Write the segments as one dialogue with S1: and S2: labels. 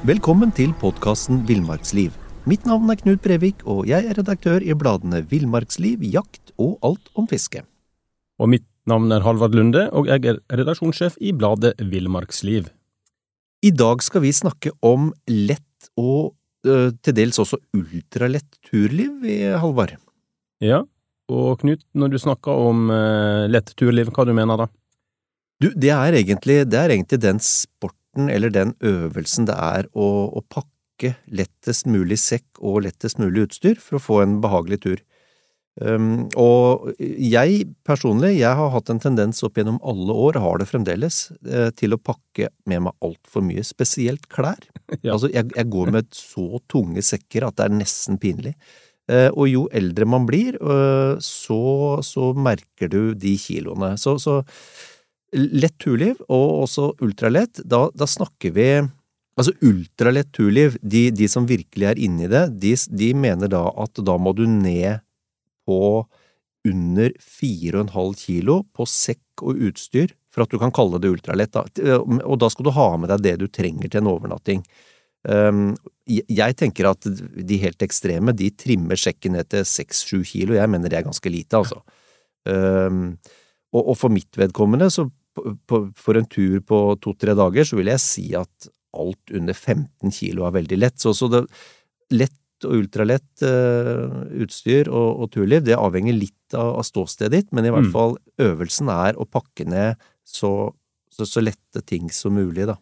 S1: Velkommen til podkasten Villmarksliv. Mitt navn er Knut Brevik, og jeg er redaktør i bladene Villmarksliv, Jakt og Alt om fiske.
S2: Og mitt navn er Halvard Lunde, og jeg er redaksjonssjef i bladet Villmarksliv.
S1: I dag skal vi snakke om lett og ø, til dels også ultralett turliv, Halvard.
S2: Ja, og Knut, når du snakker om eh, lett turliv, hva du mener da?
S1: Du, det er egentlig, det er egentlig den sporten eller den øvelsen det er å, å pakke lettest mulig sekk og lettest mulig utstyr for å få en behagelig tur. Um, og jeg personlig, jeg har hatt en tendens opp gjennom alle år, har det fremdeles, eh, til å pakke med meg altfor mye, spesielt klær.
S2: Ja.
S1: Altså, jeg, jeg går med så tunge sekker at det er nesten pinlig. Eh, og jo eldre man blir, øh, så, så merker du de kiloene. Så, så lett turliv, og også ultralett, da, da snakker vi Altså ultralett turliv, de, de som virkelig er inni det, de, de mener da at da må du ned på under 4,5 kilo på sekk og utstyr for at du kan kalle det ultralett. Da. Og da skal du ha med deg det du trenger til en overnatting. Jeg tenker at de helt ekstreme, de trimmer sekken ned til 6-7 kilo. Jeg mener det er ganske lite, altså. Og, for mitt vedkommende, så på, på, for en tur på to-tre dager, så vil jeg si at alt under 15 kilo er veldig lett. Så, så det, lett og ultralett uh, utstyr og, og, turliv, det avhenger litt av, av ståstedet ditt, men i hvert
S2: Mm.
S1: fall øvelsen er å pakke ned så, så, så lette ting som mulig, da.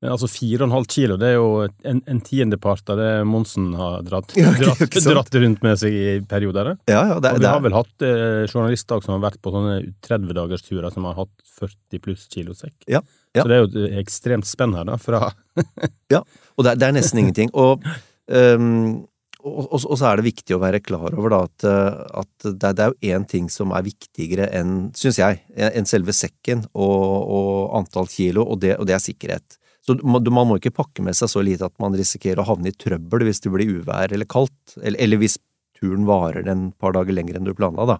S2: Men altså 4,5 kilo, det er jo en, en tiendepart av det Monsen har dratt,
S1: Ja,
S2: dratt, dratt rundt med seg i perioder.
S1: Ja, ja, det,
S2: og vi
S1: det
S2: har vel hatt eh, journalister som har vært på sånne 30-dagersturer som har hatt 40 pluss kilo sekk.
S1: Ja, ja.
S2: Så det er jo et ekstremt spenn her, da, fra
S1: og det det er nesten ingenting. Og, um, og, og, og så er det viktig å være klar over da at, uh, at det, er- jo én ting som er viktigere enn, syns jeg, enn selve sekken og, og antall kilo, og det er sikkerhet. Så man må ikke pakke med seg så lite at man risikerer å havne i trøbbel hvis det blir uvær eller kaldt, eller, eller hvis turen varer en par dager lenger enn du planla, da.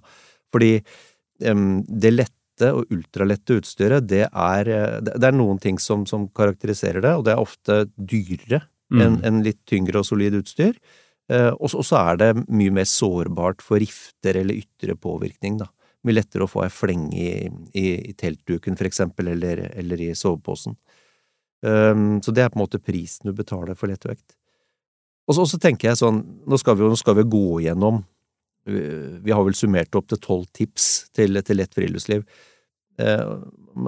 S1: Fordi um, det lette og ultralette utstyret, det er, eh, det er noen ting som, som karakteriserer det, og det er ofte dyrere
S2: Mm.
S1: enn en litt tyngre og solid utstyr. Uh, og så er det mye mer sårbart for rifter eller ytre påvirkning, da. Mye lettere å få ei flenge i, i, i teltduken, for eksempel, eller, eller i soveposen. Um, så det er på en måte prisen du betaler for lettvekt. Og så, og så tenker jeg sånn, nå skal vi jo gå igjennom Vi har vel summert opp til tolv tips til, til lett friluftsliv. Eh,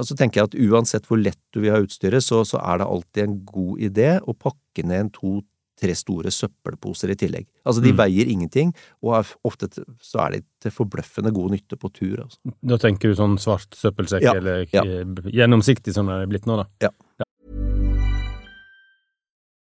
S1: så tenker jeg at uansett hvor lett du vil ha utstyret, så, så er det alltid en god idé å pakke ned en to-tre store søppelposer i tillegg. Altså, de
S2: Mm.
S1: veier ingenting, og er ofte til, så er de til forbløffende god nytte på tur, altså.
S2: Da tenker du sånn svart søppelsekk,
S1: Ja,
S2: eller
S1: ja.
S2: eh, gjennomsiktig som det er blitt nå, da.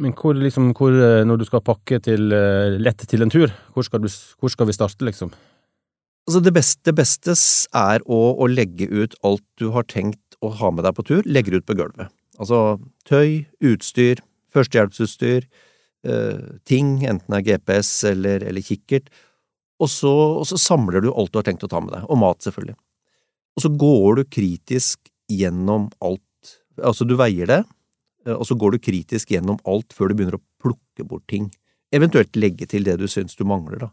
S2: men hvor, liksom, hvor, eh, når du skal pakke til eh, lett til en tur, hvor skal, du, hvor skal vi starte, liksom?
S1: Altså det beste, beste er å, å legge ut alt du har tenkt å ha med deg på tur, legger ut på gulvet. Altså tøy, utstyr, førstehjelpsutstyr, eh, ting, enten det er GPS eller, eller kikkert, og så, og så samler du alt du har tenkt å ta med deg, og mat selvfølgelig. Og så går du kritisk gjennom alt, altså du veier det, og så går du kritisk gjennom alt før du begynner å plukke bort ting, eventuelt legge til det du syns du mangler, da.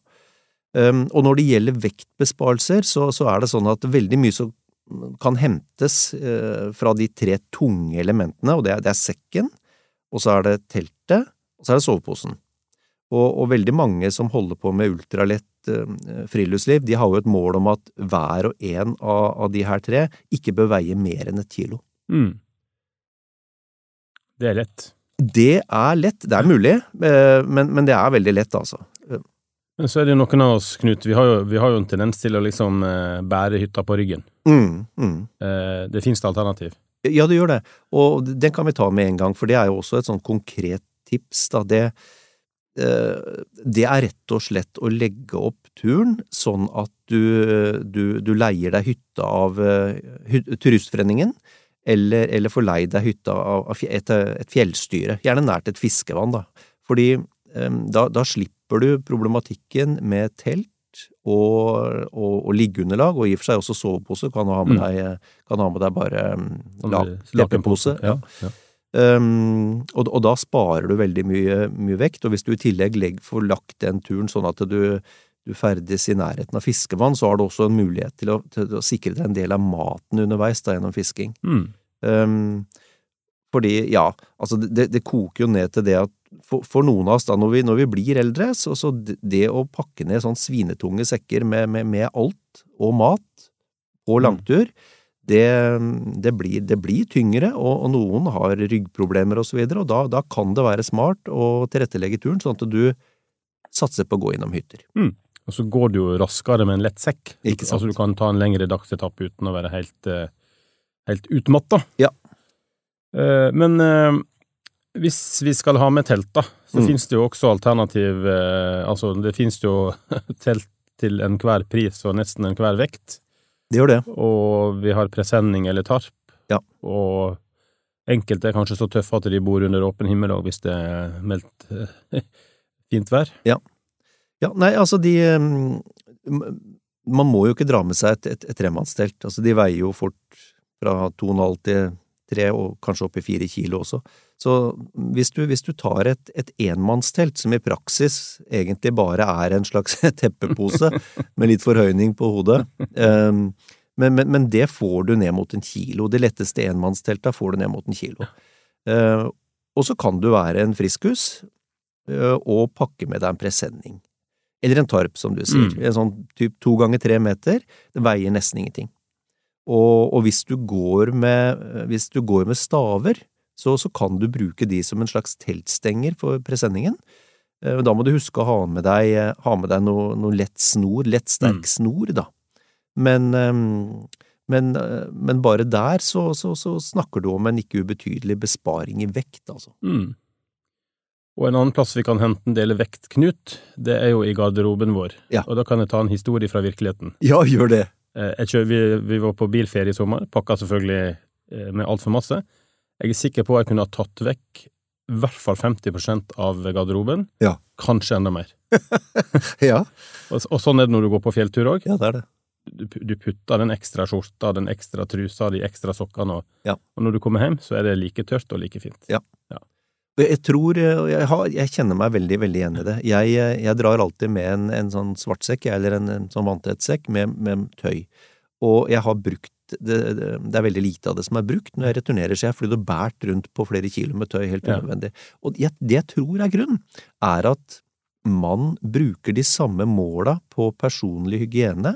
S1: Um, og når det gjelder vektbesparelser, så, så er det sånn at veldig mye som kan hentes uh, fra de tre tunge elementene, og det er, det er sekken, og så er det teltet, og så er det soveposen. Og, og veldig mange som holder på med ultralett uh, friluftsliv, de har jo et mål om at hver og en av, av de her tre ikke bør veie mer enn et kilo.
S2: Mm. Det er lett.
S1: Det er lett, det er mulig, eh, men, men det er veldig lett, altså.
S2: Men så er det jo noen av oss, Knut, vi har jo, vi har jo en tendens til å liksom eh, bære hytta på ryggen.
S1: Mm, mm.
S2: Eh, det det alternativ.
S1: Ja, det gjør det, og den kan vi ta med en gang, for det er jo også et sånn konkret tips, da. Det, det er rett og slett å legge opp turen sånn at du, du, du leier deg hytte av Turistforeningen, eller, eller leid deg hytta av, av et, et fjellstyre, gjerne nært et fiskevann, da. Fordi eh, da, da slipper du problematikken med telt og, og, og liggeunderlag, og i og for seg også sovepose. Kan ha med
S2: Mm.
S1: deg, kan ha med deg bare um, la,
S2: lakenpose.
S1: Ja.
S2: Ja.
S1: Um, og, og da sparer du veldig mye, mye vekt, og hvis du i tillegg legger, får lagt den turen sånn at du, du ferdes i nærheten av fiskevann, så har du også en mulighet til å, til å sikre deg en del av maten underveis da, gjennom fisking.
S2: Mm.
S1: Um, fordi, ja, altså det, det koker jo ned til det at for, for noen av oss da, når vi, når vi blir eldre, så, så det, å pakke ned sånn svinetunge sekker med, med, med alt og mat på
S2: Mm.
S1: langtur, det, det, blir, det blir tyngre, og, og noen har ryggproblemer og så videre, og da, da kan det være smart å tilrettelegge turen sånn at du satser på å gå innom hytter.
S2: Og så går det jo raskere med en lett sekk.
S1: Ikke sant.
S2: Altså du kan ta en lengre dagsetappe uten å være helt, eh, helt utmatta.
S1: Ja.
S2: Eh, Men eh, hvis vi skal ha med telt, da, så
S1: Mm.
S2: finnes det jo også alternativ eh, Altså, det finnes jo telt til enhver pris og nesten enhver vekt.
S1: Det gjør det.
S2: Og vi har presenning eller tarp.
S1: Ja.
S2: Og enkelte er kanskje så tøffe at de bor under åpen himmel òg, hvis det er meldt fint vær.
S1: Ja, nei, altså de um, Man må jo ikke dra med seg et, et, et tremannstelt. Altså, de veier jo fort fra to og en halv til 3, og kanskje opp i 4 kilo også. Så hvis du, hvis du tar et, et enmannstelt, som i praksis egentlig bare er en slags teppepose med litt forhøyning på hodet, um, men, men, men det får du ned mot en kilo. De letteste enmannstelta får du ned mot en kilo. Uh, og så kan du være en friskus uh, og pakke med deg en presenning. Eller en tarp, som du sier.
S2: Mm.
S1: En sånn typ to ganger tre meter. Det veier nesten ingenting. Og, og hvis, du går med, hvis du går med staver, så, så kan du bruke de som en slags teltstenger for presenningen. Eh, Da må du huske å ha med deg, ha med deg noe, noe lett snor, lett sterk
S2: Mm.
S1: snor, da. Men, ehm, men, eh, men bare der så, så, så snakker du om en ikke ubetydelig besparing i vekt, altså.
S2: Mm. Og en annen plass vi kan hente en del vekt, Knut, det er jo i garderoben vår.
S1: Ja.
S2: Og da kan jeg ta en historie fra virkeligheten.
S1: Ja, gjør det.
S2: Eh, Jeg kjører, vi, vi var på bilferie i sommer, pakka selvfølgelig eh, med altfor masse. Jeg er sikker på at jeg kunne ha tatt vekk i hvert fall 50% av garderoben.
S1: Ja.
S2: Kanskje enda mer.
S1: Ja,
S2: Og, og sånn er det når du går på fjelltur òg.
S1: ja det er det.
S2: Du, du putter den ekstra skjorta, den ekstra trusa, de ekstra sokkene, og,
S1: Ja.
S2: og når du kommer hjem, så er det like tørt og like fint.
S1: Og Jeg tror, jeg, har, jeg kjenner meg veldig, veldig igjen i det. Jeg, jeg drar alltid med en, en sånn svartsekk, eller en, en sånn vanntettsekk med, med tøy. Og jeg har brukt det, det, det er veldig lite av det som er brukt når jeg returnerer, så jeg har flydd og båret rundt på flere kilo med tøy, helt
S2: Ja.
S1: unødvendig. Og jeg, det jeg tror er grunnen, er at man bruker de samme måla på personlig hygiene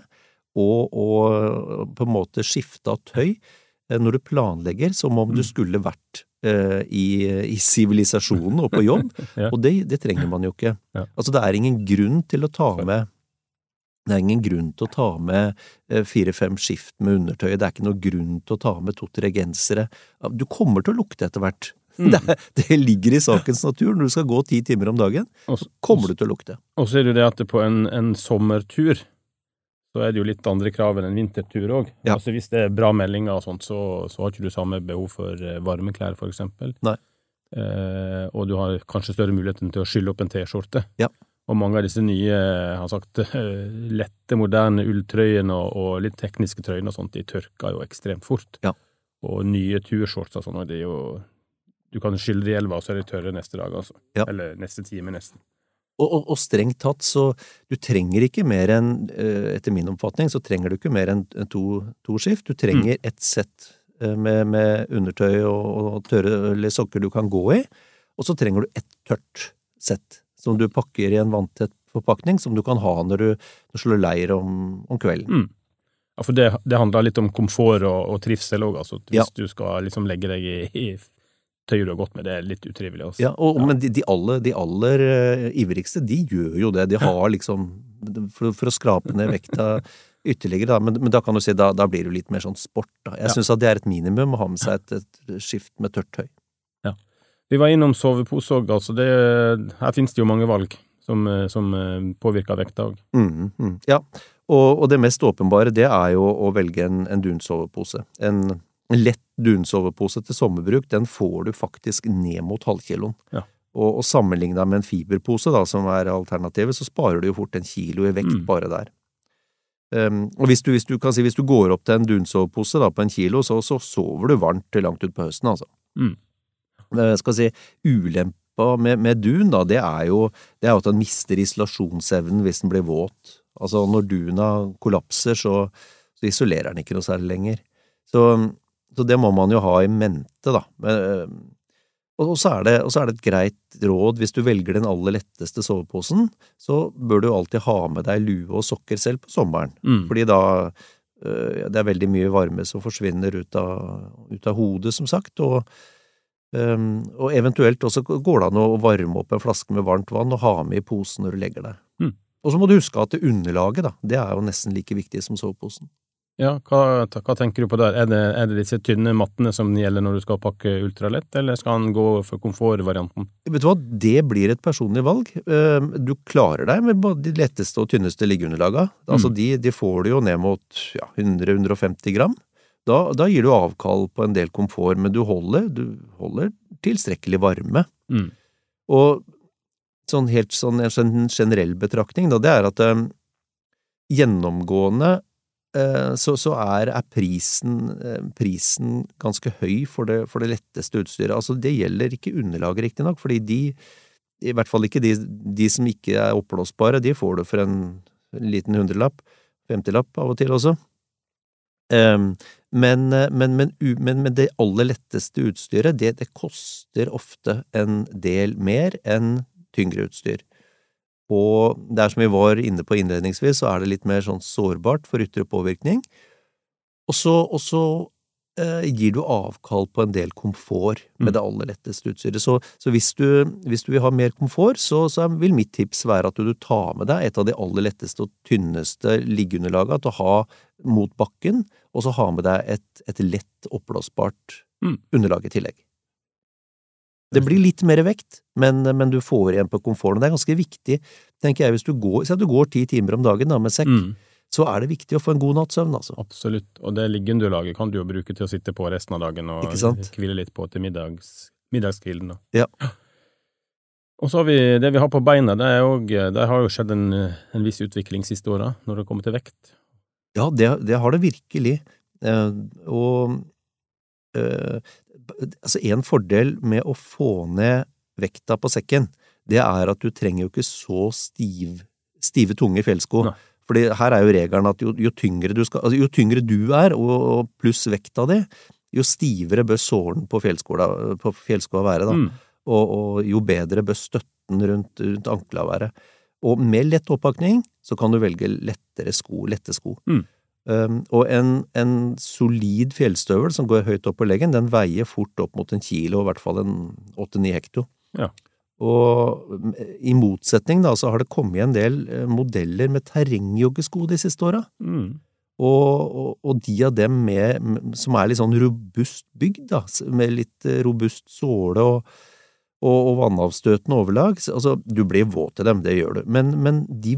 S1: og, og på en måte skifte av tøy eh, når du planlegger som om du
S2: Mm.
S1: skulle vært eh, i i sivilisasjonen og på jobb,
S2: Ja.
S1: og det, det trenger man jo ikke.
S2: Ja.
S1: Altså, det er ingen grunn til å ta med det er ingen grunn til å ta med eh, fire-fem skift med undertøy, det er ikke noe grunn til å ta med to-tre gensere. Du kommer til å lukte etter hvert.
S2: Mm.
S1: Det, det ligger i sakens natur. Når du skal gå ti timer om dagen,
S2: så-
S1: kommer du til å lukte.
S2: Og så er det jo det at det på en, en sommertur så er det jo litt andre krav enn en vintertur òg.
S1: Ja.
S2: Altså hvis det er bra meldinger og sånt, så, så har ikke du samme behov for varme varmeklær, for eksempel.
S1: Nei.
S2: Eh, og du har kanskje større muligheten til å skylle opp en T-skjorte.
S1: Ja.
S2: Og mange av disse nye, jeg har sagt, eh, lette, moderne ulltrøyene og, og litt tekniske trøyene og sånt, de tørker jo ekstremt fort.
S1: Ja.
S2: Og nye turshorts og sånn, og det er jo Du kan skylle det i elva, og så er de tørre neste dag, altså. Eller neste time, nesten.
S1: Og, og, og strengt tatt, så du trenger ikke mer enn, eh, etter min oppfatning, så trenger du ikke mer enn to, to skift. Du trenger
S2: Mm.
S1: ett sett eh, med, med undertøy og, og tørre eller sokker du kan gå i, og så trenger du ett tørt sett som du pakker i en vanntett forpakning som du kan ha når du, når du slår leir om, om kvelden.
S2: Mm. Ja, for det, det handler litt om komfort og, og trivsel òg, altså. Hvis
S1: Ja.
S2: du skal liksom legge deg i, i tøyet du godt med, det er litt utrivelig. Også.
S1: Ja, og, Men de, de aller, de aller uh, ivrigste, de gjør jo det. De har liksom For, for å skrape ned vekta ytterligere, da. Men, men da kan du si da, da blir det jo litt mer sånn sport, da. Jeg
S2: Ja.
S1: syns det er et minimum å ha med seg et, et skift med tørt tøy.
S2: Vi var innom sovepose òg, altså. Det, her finnes det jo mange valg som, eh, som eh, påvirker vekta òg.
S1: Mm, mm, ja, og, og det mest åpenbare det er jo å velge en, en dunsovepose. En lett dunsovepose til sommerbruk, den får du faktisk ned mot halvkiloen.
S2: Ja.
S1: Og, og sammenligna med en fiberpose, da, som er alternativet, så sparer du jo fort en kilo i vekt
S2: Mm.
S1: bare der. Um, og hvis du, hvis du kan si, hvis du går opp til en dunsovepose da, på en kilo, så, så sover du varmt til langt utpå høsten, altså.
S2: Mm.
S1: Eh, skal si, ulempa med, med dun, da, det er jo det er at den mister isolasjonsevnen hvis den blir våt. Altså, når duna kollapser, så, så isolerer den ikke noe særlig lenger. Så, så det må man jo ha i mente, da. Men, eh, og, så er det, og så er det et greit råd, hvis du velger den aller letteste soveposen, så bør du alltid ha med deg lue og sokker selv på sommeren.
S2: Mm.
S1: Fordi da øh, det er veldig mye varme som forsvinner ut av, ut av hodet, som sagt, og, um, og eventuelt også går det an å varme opp en flaske med varmt vann og ha med i posen når du legger deg.
S2: Mm.
S1: Og så må du huske at underlaget, da, det er jo nesten like viktig som soveposen.
S2: Ja, hva, hva tenker du på der? Er det, er det disse tynne mattene som gjelder når du skal pakke ultralett, eller skal han gå for komfortvarianten?
S1: Vet du hva, det blir et personlig valg. Du klarer deg med både de letteste og tynneste liggeunderlaga. Altså,
S2: Mm.
S1: de, de får du jo ned mot ja, 100-150 gram. Da, da gir du avkall på en del komfort, men du holder, du holder tilstrekkelig varme.
S2: Mm.
S1: Og sånn helt sånn en generell betraktning, da, det er at øhm, gjennomgående eh, så, så er, er prisen, eh, prisen ganske høy for det, for det letteste utstyret. Altså, det gjelder ikke underlaget, riktignok, fordi de, i hvert fall ikke de, de som ikke er oppblåsbare, de får du for en liten hundrelapp, femtilapp av og til også. Um, eh, men, men, men, men det aller letteste utstyret, det, det koster ofte en del mer enn tyngre utstyr. Og det er som vi var inne på innledningsvis, så er det litt mer sånn sårbart for ytre påvirkning. Og så, og så eh, gir du avkall på en del komfort med
S2: Mm.
S1: det aller letteste utstyret. Så, så hvis, du, hvis du vil ha mer komfort, så, så vil mitt tips være at du tar med deg et av de aller letteste og tynneste liggeunderlagene til å ha mot bakken, og så ha med deg et, et lett oppblåsbart
S2: Mm.
S1: underlag i tillegg. Det blir litt mer vekt, men, men du får igjen på komforten. Det er ganske viktig, tenker jeg, hvis du går, si at du går ti timer om dagen da, med sekk,
S2: Mm.
S1: så er det viktig å få en god natts søvn, altså.
S2: Absolutt. Og det liggeunderlaget kan du jo bruke til å sitte på resten av dagen og hvile litt på til middags, middagskvilden. Da.
S1: Ja.
S2: Og så har vi det vi har på beina, det òg Der har jo skjedd en, en viss utvikling siste åra når det kommer til vekt.
S1: Ja, det, det har det virkelig. Eh, og eh, altså en fordel med å få ned vekta på sekken, det er at du trenger jo ikke så stiv, stive, tunge fjellsko.
S2: Nei.
S1: Fordi her er jo regelen at jo, jo, tyngre du skal, altså jo tyngre du er, og, og pluss vekta di, jo stivere bør sålen på fjellskoa, være, da.
S2: Mm.
S1: Og, og jo bedre bør støtten rundt, rundt ankla være. Og med lett oppakning så kan du velge lettere sko, lette sko.
S2: Mm.
S1: Um, og en, en solid fjellstøvel som går høyt opp på leggen, den veier fort opp mot en kilo, i hvert fall en åtte-ni hekto.
S2: Ja.
S1: Og mm, i motsetning da, så har det kommet en del eh, modeller med terrengjoggesko de siste åra.
S2: Mm.
S1: Og, og, og de av dem med, som er litt sånn robust bygd, da, med litt eh, robust såle og, og, og vannavstøtende overlag. Altså, du blir våt i dem, det gjør du, men, men de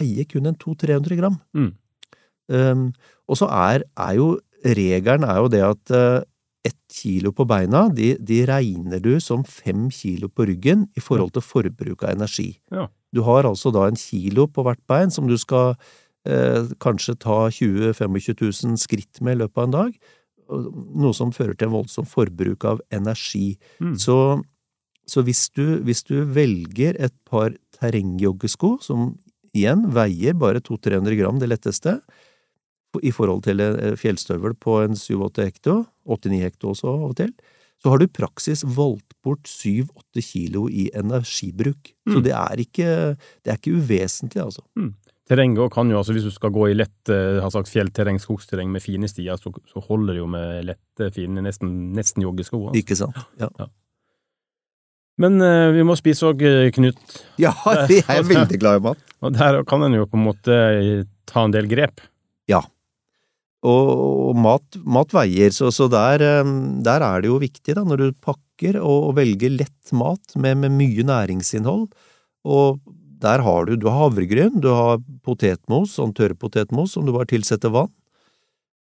S1: Veier kun en 200-300 gram.
S2: Mm.
S1: Um, og så er, er jo regelen er jo det at uh, ett kilo på beina, de, de regner du som fem kilo på ryggen i forhold til forbruk av energi.
S2: Ja.
S1: Du har altså da en kilo på hvert bein som du skal eh, kanskje ta 20 000-25 000 skritt med i løpet av en dag, noe som fører til en voldsom forbruk av energi.
S2: Mm.
S1: Så, så hvis, du, hvis du velger et par terrengjoggesko, som igjen veier bare 200-300 gram, det letteste, i forhold til en fjellstøvel på en 7-8 hekto, 89 hekto også av og til, så har du i praksis voldt bort 7-8 kilo i energibruk. Så
S2: Mm.
S1: det er ikke, det er ikke uvesentlig, altså.
S2: Mm. Terrenget kan jo, altså hvis du skal gå i lett eh, har sagt fjellterreng, skogsterreng med fine stier, så, så holder det jo med lette, fine, nesten, nesten joggesko. Altså.
S1: Ikke sant? Ja,
S2: Men uh, vi må spise òg, Knut.
S1: ja jeg er veldig glad i mat.
S2: Og der kan en jo på en måte eh, ta en del grep.
S1: Og, og mat, mat veier, så, så der, eh, der er det jo viktig, da, når du pakker og, og velger lett mat med, med mye næringsinnhold. Og der har du, du har havregryn, du har potetmos, sånn tørrpotetmos som du bare tilsetter vann.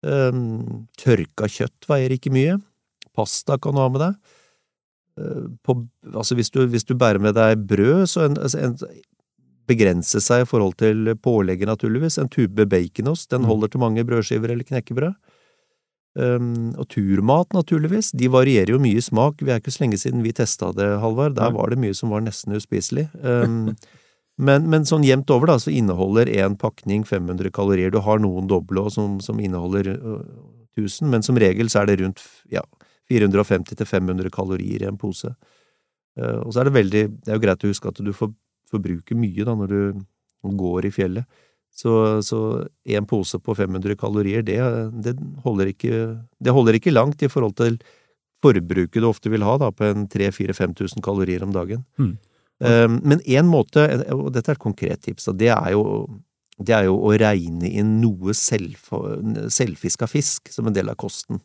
S1: Um, tørka kjøtt veier ikke mye. Pasta kan du ha med deg. Eh, på, altså hvis du, hvis du bærer med deg brød, så en, altså en, begrense seg i forhold til pålegget, naturligvis. En tube baconost, den
S2: Mm.
S1: holder til mange brødskiver eller knekkebrød. Um, og turmat, naturligvis. De varierer jo mye i smak. Vi er ikke så lenge siden vi testa det, Halvard. Der var det mye som var nesten uspiselig. Um, men, men sånn jevnt over, da, så inneholder en pakning 500 kalorier. Du har noen doble som, som inneholder øh, 1000, men som regel så er det rundt ja, 450-500 kalorier i en pose. Uh, og så er det veldig Det er jo greit å huske at du får, forbruker mye da når du går i fjellet. Så, så en pose på 500 kalorier, det, det, holder ikke, det holder ikke langt i forhold til forbruket du ofte vil ha da, på en 3000-5000 kalorier om dagen.
S2: Mm.
S1: Um, men én måte, og dette er et konkret tips, da, det er jo, det er jo å regne inn noe selv, selvfiska fisk som en del av kosten.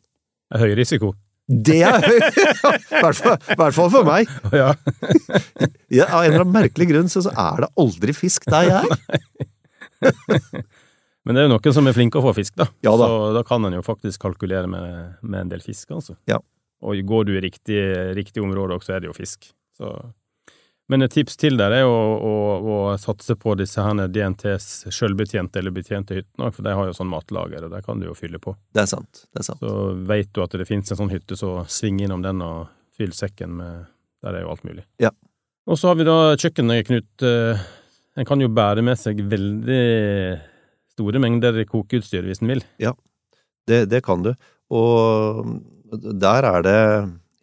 S2: Høy risiko.
S1: Det er! I hvert fall- i hvert fall for meg.
S2: Ja.
S1: Ja, av en eller annen merkelig grunn så, så er det aldri fisk der jeg er.
S2: Men det er jo noen som er flinke å få fisk, da.
S1: Ja da.
S2: Så da kan en jo faktisk kalkulere med, med en del fisk, altså.
S1: Ja.
S2: Og går du i riktig, riktig område også, så er det jo fisk. Så. Men et tips til der er å, å, å satse på disse her DNTs sjølbetjente eller betjente hyttene, for de har jo sånn matlager, og der kan du jo fylle på.
S1: Det er sant. det er sant.
S2: Så veit du at det finnes en sånn hytte, så sving innom den og fyll sekken med Der er jo alt mulig.
S1: Ja.
S2: Og så har vi da kjøkkenet, Knut. Eh, En kan jo bære med seg veldig store mengder kokeutstyr hvis en vil.
S1: Det, det kan du. Og der er det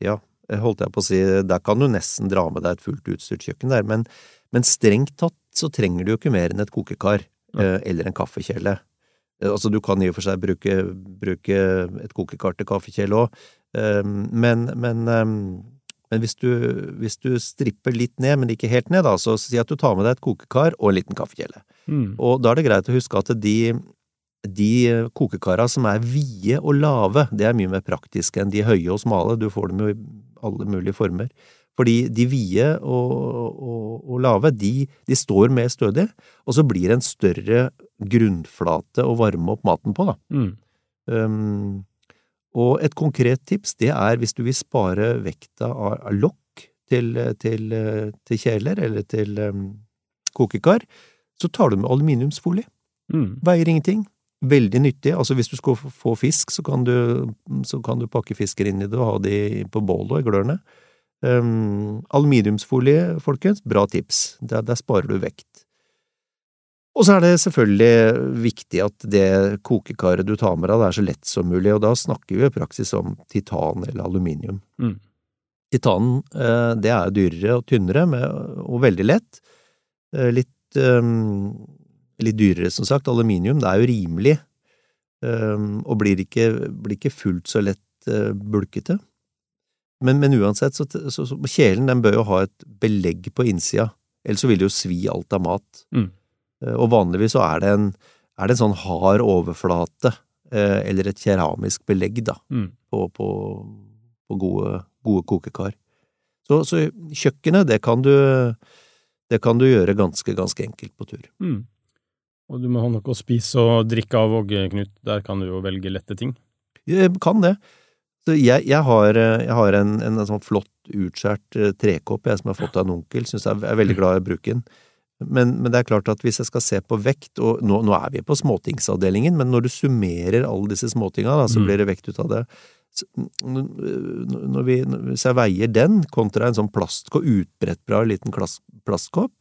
S1: Ja, holdt jeg på å si, der kan du nesten dra med deg et fullt utstyrt kjøkken der, men, men strengt tatt så trenger du jo ikke mer enn et kokekar
S2: Ja.
S1: eh, eller en kaffekjele. Eh, Altså, du kan i og for seg bruke, bruke et kokekar til kaffekjele òg, men, men, eh, men hvis du, hvis du stripper litt ned, men ikke helt ned, da, så si at du tar med deg et kokekar og en liten kaffekjele.
S2: Mm.
S1: Og da er det greit å huske at de, de kokekara som er vide og lave, det er mye mer praktisk enn de høye og smale. Du får dem jo alle mulige former. Fordi de vide og, og, og lave, de, de står mer stødig, og så blir det en større grunnflate å varme opp maten på, da.
S2: Mm.
S1: Um, og et konkret tips, det er hvis du vil spare vekta av, av lokk til, til, til kjeler eller til um, kokekar, så tar du med aluminiumsfolie.
S2: Mm.
S1: Veier ingenting. Veldig nyttig. Altså hvis du skal få- fisk, så kan du, så kan du pakke fisker inn i det og ha de på bålet og i glørne. Um, aluminiumsfolie, folkens, bra tips. Der, der sparer du vekt. Og så er det selvfølgelig viktig at det kokekaret du tar med deg, det er så lett som mulig, og da snakker vi i praksis om titan eller aluminium.
S2: Mm.
S1: Titanen, eh, det er dyrere og tynnere, og veldig lett. Eh, Litt, eh, litt dyrere, som sagt. Aluminium, det er jo rimelig, eh, og blir ikke, blir ikke fullt så lett eh, bulkete. Men, men uansett, så, så, så kjelen den bør jo ha et belegg på innsida, ellers så vil det jo svi alt av mat.
S2: Mm.
S1: Eh, Og vanligvis så er det en, er det en sånn hard overflate, eh, eller et keramisk belegg, da,
S2: Mm.
S1: på, på, på gode, gode kokekar. Så, så kjøkkenet, det kan du det kan du gjøre ganske, ganske enkelt på tur.
S2: Mm. Og du må ha noe å spise og drikke av òg, Knut. Der kan du jo velge lette ting.
S1: Jeg kan det. Så jeg, jeg har, eh, jeg har en, en, sånn flott utskjært eh, trekopp jeg som jeg har fått av en onkel, syns jeg er veldig glad i å bruke den. Men, men det er klart at hvis jeg skal se på vekt, og nå, nå er vi på småtingsavdelingen, men når du summerer alle disse småtinga, da, så
S2: Mm.
S1: blir det vekt ut av det. Så, når vi, hvis jeg veier den kontra en sånn plastkopp, utbrettbra liten plastkopp,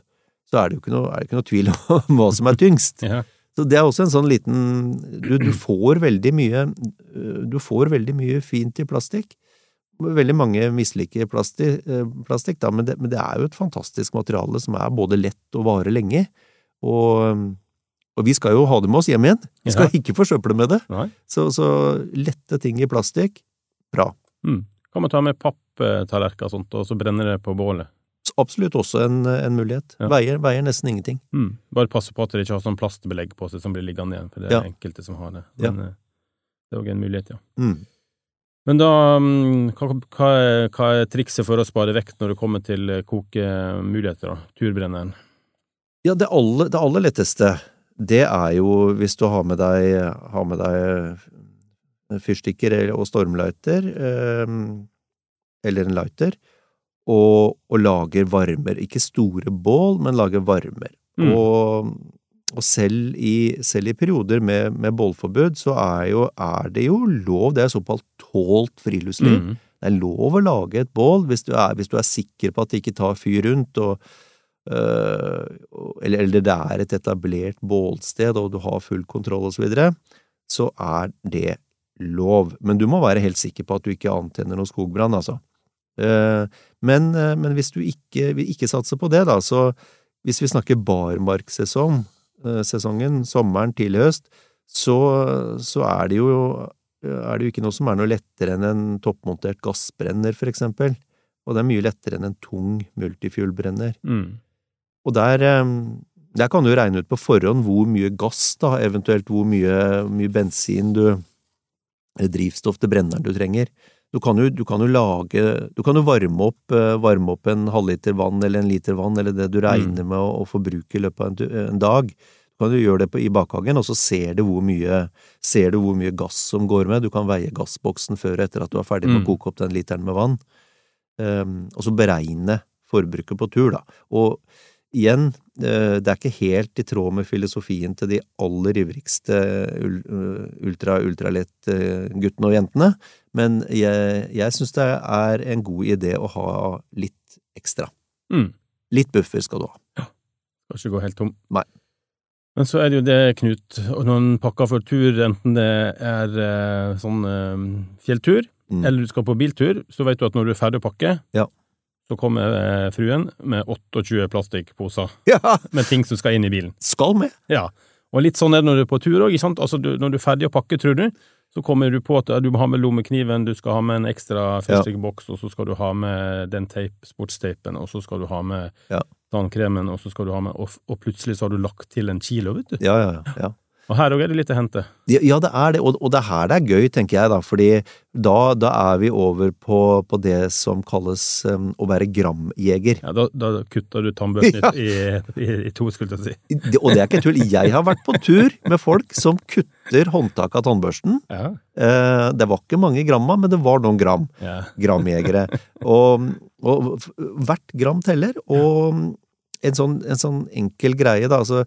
S1: så er det jo ikke noe, ikke noe tvil om hva som er tyngst.
S2: Ja.
S1: Så det er også en sånn liten Du, du får veldig mye Du får veldig mye fint i plastikk. Veldig mange misliker plastikk, plastikk da, men det, men det er jo et fantastisk materiale som er både lett og varer lenge. Og, og vi skal jo ha det med oss hjem igjen. Vi skal ikke forsøple med det. Så, så lette ting i plastikk, bra.
S2: Mm. Kan man ta med papptallerkener og sånt, og så brenne det på bålet?
S1: Absolutt også en, en mulighet.
S2: Ja.
S1: Veier, veier nesten ingenting.
S2: Mm. Bare passe på at det ikke har sånn plastbelegg på seg som blir liggende igjen, for det er
S1: Ja.
S2: enkelte som har det. Men ja. det er òg en mulighet, ja.
S1: Mm.
S2: Men da, mm, hva, hva, er, hva er trikset for å spare vekt når det kommer til eh, kokemuligheter, da? Turbrenneren?
S1: Ja, det aller, det aller letteste, det er jo hvis du har med deg, har med deg eh, fyrstikker og stormlighter, eh, eller en lighter, og, og lager varmer. Ikke store bål, men lager varmer.
S2: Mm.
S1: Og, og selv, i, selv i perioder med, med bålforbud, så er, jo, er det jo lov, det er såpass tålt friluftsliv,
S2: Mm.
S1: det er lov å lage et bål hvis du er, hvis du er sikker på at det ikke tar fyr rundt, og, øh, eller, eller det er et etablert bålsted, og du har full kontroll osv., så videre, så er det lov. Men du må være helt sikker på at du ikke antenner noen skogbrann, altså. Eh, Men, eh, men hvis du ikke, ikke satser på det, da, så hvis vi snakker barmarksesong, eh, sesongen, sommeren til høst, så, så er det jo er det jo ikke noe som er noe lettere enn en toppmontert gassbrenner, for eksempel. Og det er mye lettere enn en tung multifuel-brenner.
S2: Mm.
S1: Og der, der kan du regne ut på forhånd hvor mye gass, da, eventuelt hvor mye, mye bensin du drivstoff til brenneren du trenger. Du kan jo, du kan jo lage Du kan jo varme opp, eh, varme opp en halvliter vann eller en liter vann, eller det du regner med å, å forbruke i løpet av en, en dag. Du kan jo gjøre det på, i bakhagen, og så ser du, hvor mye, ser du hvor mye gass som går med. Du kan veie gassboksen før og etter at du er ferdig med
S2: Mm.
S1: å koke opp den literen med vann. Um, og så beregne forbruket på tur, da. Og igjen, eh, det er ikke helt i tråd med filosofien til de aller ivrigste eh, ultra-ultralett-guttene og jentene, men jeg, jeg syns det er en god idé å ha litt ekstra.
S2: Mm.
S1: Litt buffer skal du ha. Ja.
S2: Skal ikke gå helt tom.
S1: Nei.
S2: Men så er det jo det, Knut, og når en pakker for tur, enten det er eh, sånn fjelltur,
S1: Mm.
S2: eller du skal på biltur, så vet du at når du er ferdig å pakke,
S1: Ja.
S2: Så kommer eh, fruen med 28 plastikkposer
S1: Ja,
S2: med ting som skal inn i bilen.
S1: skal med!
S2: Ja, og litt sånn er det når du er på tur òg. Altså, du, når du er ferdig å pakke, tror du, så kommer du på at du må ha med lommekniven, du skal ha med en ekstra fyrstikkboks, og så skal du ha med den teip, sportsteipen, og så skal du ha med
S1: Ja.
S2: tannkremen, og så skal du ha med og, og plutselig så har du lagt til en kilo, vet du.
S1: Ja, ja, ja.
S2: Og her òg er det litt å hente.
S1: Ja, ja, det er det, og, og det er her det er gøy, tenker jeg, da, fordi da, da er vi over på, på det som kalles um, å være gramjeger.
S2: Ja, da, da kutter du tannbørsten
S1: Ja.
S2: i, i, i to, skulle jeg si.
S1: Det, og det er ikke tull. Jeg har vært på tur med folk som kutter håndtaket av tannbørsten.
S2: Ja.
S1: Eh, det var ikke mange gramma, men det var noen gram.
S2: ja.
S1: Gramjegere. Og, og hvert gram teller. Og en sånn, en sånn enkel greie, da. altså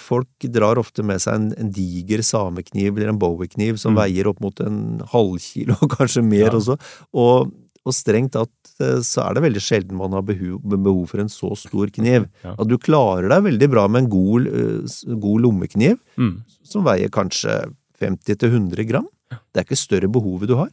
S1: Folk drar ofte med seg en, en diger samekniv eller en bowie-kniv som
S2: Mm.
S1: veier opp mot en halvkilo, kanskje mer
S2: Ja.
S1: også. Og, og strengt tatt eh, så er det veldig sjelden man har behov, behov for en så stor kniv.
S2: Ja.
S1: At du klarer deg veldig bra med en god, eh, god lommekniv
S2: Mm.
S1: som veier kanskje 50-100 gram. Det er ikke større behovet du har.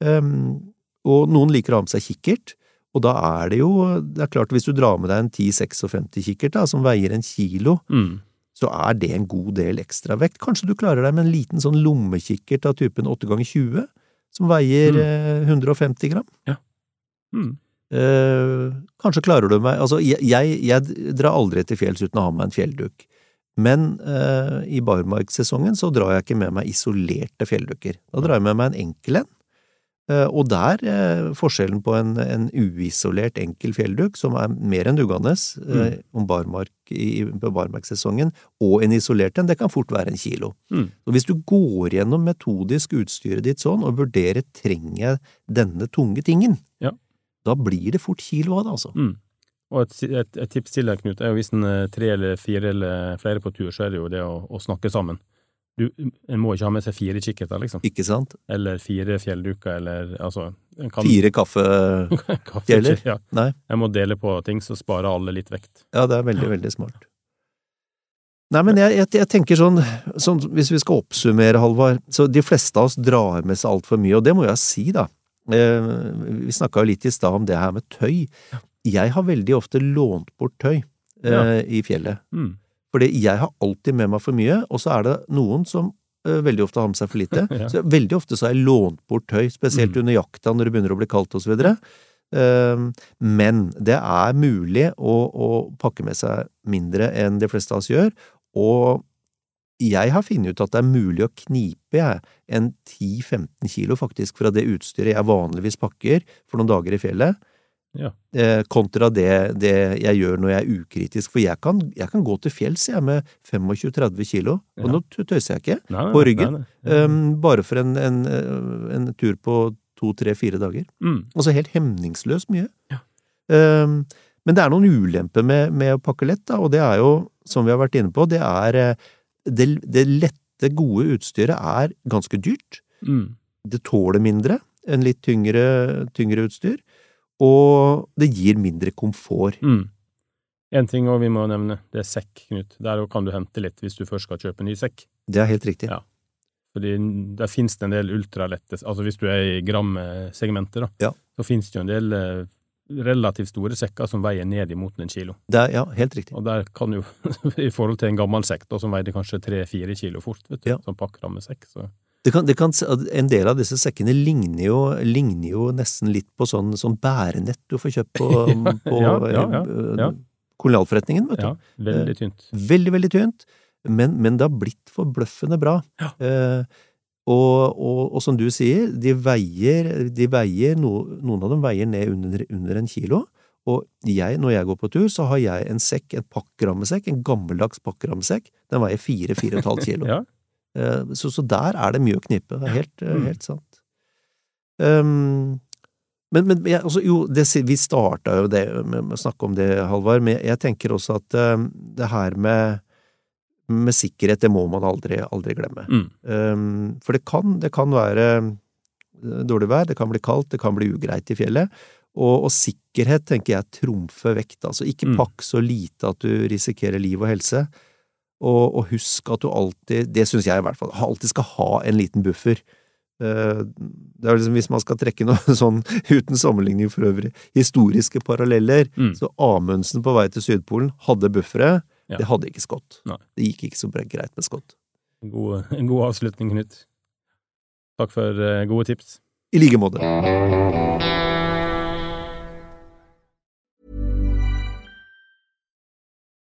S1: Um, og noen liker å ha med seg kikkert, og da er det jo Det er klart, hvis du drar med deg en 10-56 kikkert da, som veier en kilo,
S2: Mm.
S1: så er det en god del ekstravekt. Kanskje du klarer deg med en liten sånn lommekikkert av typen 8 ganger 20 som veier
S2: Mm.
S1: eh, 150 gram.
S2: Mm.
S1: Eh, kanskje klarer du meg Altså, jeg, jeg, jeg drar aldri til fjells uten å ha med en fjellduk. Men eh, i barmarkssesongen så drar jeg ikke med meg isolerte fjelldukker. Da drar jeg med meg en enkel en. Eh, og der eh, forskjellen på en, en uisolert enkel fjellduk, som er mer enn duggende mm. om barmark i, på barmarkssesongen, og en isolert en, det kan fort være en kilo.
S2: Mm.
S1: Så hvis du går gjennom metodisk utstyret ditt sånn, og vurderer trenger jeg denne tunge tingen,
S2: Ja.
S1: da blir det fort kilo av det, altså.
S2: Mm. Og et, et, et tips til deg, Knut, er jo hvis en tre eller fire eller flere på tur, så er det jo det å, å snakke sammen. Du, en må ikke ha med seg fire kikkerter, liksom.
S1: Ikke sant?
S2: Eller fire fjellduker, eller altså en kan,
S1: Fire kaffe...
S2: kaffe. Ja.
S1: Nei.
S2: Jeg må dele på ting, så sparer alle litt vekt.
S1: Ja, det er veldig, veldig smart. Nei, men jeg, jeg, jeg tenker sånn, sånn, hvis vi skal oppsummere, Halvard, så de fleste av oss drar med seg altfor mye, og det må jeg si, da. Eh, vi snakka jo litt i stad om det her med tøy. Jeg har veldig ofte lånt bort tøy eh,
S2: Ja.
S1: i fjellet.
S2: Mm.
S1: Fordi jeg har alltid med meg for mye, og så er det noen som uh, veldig ofte har med seg for lite.
S2: Ja.
S1: Så veldig ofte så har jeg lånt bort tøy, spesielt
S2: Mm.
S1: under jakta når det begynner å bli kaldt og så videre. Eh, Men det er mulig å, å pakke med seg mindre enn de fleste av oss gjør, og jeg har funnet ut at det er mulig å knipe jeg, en 10–15 kilo faktisk fra det utstyret jeg vanligvis pakker for noen dager i fjellet,
S2: Ja.
S1: eh, kontra det, det jeg gjør når jeg er ukritisk. For jeg kan, jeg kan gå til fjells jeg med 25–30 kilo, og
S2: Ja.
S1: nå tøyser jeg ikke,
S2: Nei, nei,
S1: På ryggen?
S2: nei,
S1: um, bare for en, en, eh, en tur på to–tre–fire dager.
S2: Mm.
S1: Altså helt hemningsløst mye.
S2: Ja.
S1: Um, men det er noen ulemper med, med å pakke lett, da, og det er jo, som vi har vært inne på, det er det, det lette, gode utstyret er ganske dyrt.
S2: Mm.
S1: Det tåler mindre enn litt tyngre, tyngre utstyr, og det gir mindre komfort.
S2: Mm. En ting også vi må nevne, det er sekk, Knut. Der kan du hente litt hvis du først skal kjøpe ny sekk.
S1: Det er helt riktig.
S2: Ja. Fordi der finnes det en del ultralette Altså hvis du er i grammesegmentet, da,
S1: Ja.
S2: så finnes det jo en del eh, relativt store sekker som veier ned imot en kilo.
S1: Det er, ja, helt riktig.
S2: Og der kan jo, i forhold til en gammel sekk da, som veide kanskje tre-fire kilo fort, vet du,
S1: Ja.
S2: som pakkrammesekk, så
S1: Det kan, det kan, en del av disse sekkene ligner jo, ligner jo nesten litt på sånn, sånn bærenett du får kjøpt på, på
S2: Ja, ja, ja,
S1: eh, kolonialforretningen, vet du.
S2: ja, veldig tynt.
S1: Veldig, veldig tynt, men, men det har blitt forbløffende bra.
S2: Ja.
S1: Eh, og, og, og som du sier, de veier, de veier no, noen av dem veier ned under, under en kilo. Og jeg, når jeg går på tur, så har jeg en sekk, en pakkerammesekk, en gammeldags pakkerammesekk. Den veier fire, fire og et halvt kilo.
S2: Ja.
S1: Eh, Så, så der er det mye å knipe. Det er helt, eh,
S2: Mm.
S1: helt sant. Um, men, men jeg, altså, jo, det, vi starta jo det med, med å snakke om det, Halvard, men jeg tenker også at um, det her med, med sikkerhet, det må man aldri, aldri glemme.
S2: Mm.
S1: Um, for det kan, det kan være eh, dårlig vær, det kan bli kaldt, det kan bli ugreit i fjellet. Og, og sikkerhet tenker jeg trumfer vekt. Altså ikke
S2: Mm.
S1: pakk så lite at du risikerer liv og helse. Og, og husk at du alltid, det syns jeg i hvert fall, alltid skal ha en liten buffer. Eh, Det er liksom Hvis man skal trekke noe sånn, uten sammenligning for øvrig, historiske paralleller,
S2: Mm.
S1: så Amundsen på vei til Sydpolen hadde buffere.
S2: Ja.
S1: Det hadde ikke Scott.
S2: Nei.
S1: Det gikk ikke så greit med Scott.
S2: En god, en god avslutning, Knut. Takk for eh, gode tips.
S1: I like måte.